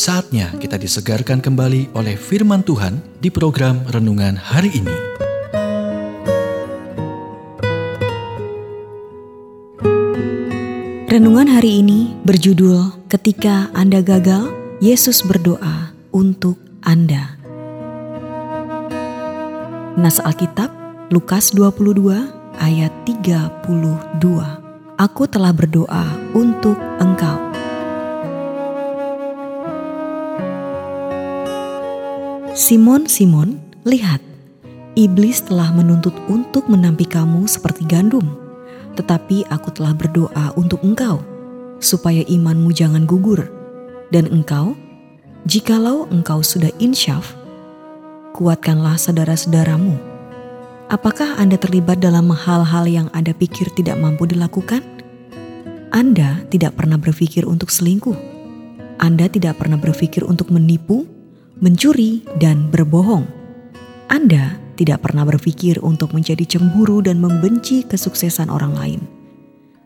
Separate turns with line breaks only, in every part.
Saatnya kita disegarkan kembali oleh firman Tuhan di program renungan hari ini.
Renungan hari ini berjudul Ketika Anda Gagal, Yesus berdoa untuk Anda. Nas Alkitab Lukas 22 ayat 32. Aku telah berdoa untuk engkau. Simon, Simon, lihat, iblis telah menuntut untuk menampi kamu seperti gandum, tetapi aku telah berdoa untuk engkau, supaya imanmu jangan gugur, dan engkau, jikalau engkau sudah insyaf, kuatkanlah saudara-saudaramu. Apakah Anda terlibat dalam hal-hal yang Anda pikir tidak mampu dilakukan? Anda tidak pernah berpikir untuk selingkuh. Anda tidak pernah berpikir untuk menipu mencuri, dan berbohong. Anda tidak pernah berpikir untuk menjadi cemburu dan membenci kesuksesan orang lain.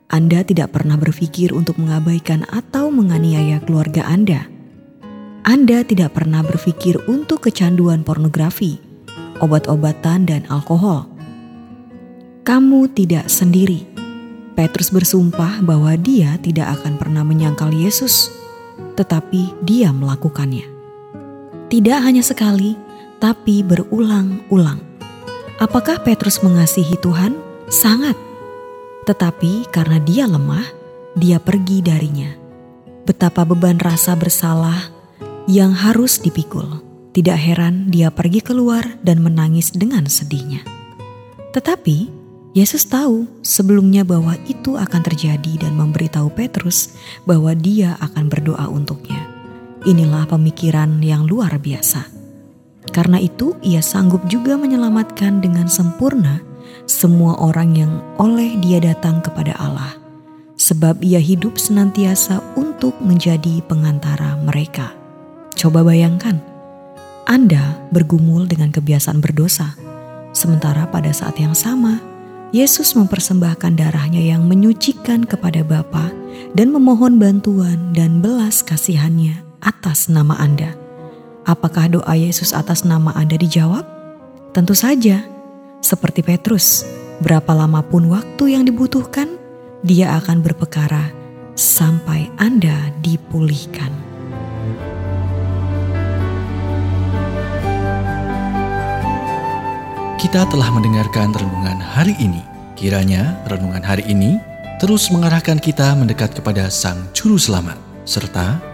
Anda tidak pernah berpikir untuk mengabaikan atau menganiaya keluarga Anda. Anda tidak pernah berpikir untuk kecanduan pornografi, obat-obatan, dan alkohol. Kamu tidak sendiri. Petrus bersumpah bahwa dia tidak akan pernah menyangkal Yesus, tetapi dia melakukannya. Tidak hanya sekali, tapi berulang-ulang. Apakah Petrus mengasihi Tuhan? Sangat. Tetapi karena dia lemah, dia pergi darinya. Betapa beban rasa bersalah yang harus dipikul. Tidak heran dia pergi keluar dan menangis dengan sedihnya. Tetapi Yesus tahu sebelumnya bahwa itu akan terjadi dan memberitahu Petrus bahwa dia akan berdoa untuknya. Inilah pemikiran yang luar biasa. Karena itu, ia sanggup juga menyelamatkan dengan sempurna semua orang yang oleh Dia datang kepada Allah, sebab Ia hidup senantiasa untuk menjadi pengantara mereka. Coba bayangkan, Anda bergumul dengan kebiasaan berdosa, sementara pada saat yang sama Yesus mempersembahkan darahnya yang menyucikan kepada Bapa dan memohon bantuan dan belas kasihannya atas nama Anda. Apakah doa Yesus atas nama Anda dijawab? Tentu saja, seperti Petrus, berapa lama pun waktu yang dibutuhkan, dia akan berpekara sampai Anda dipulihkan.
Kita telah mendengarkan renungan hari ini. Kiranya renungan hari ini terus mengarahkan kita mendekat kepada Sang Juru Selamat, serta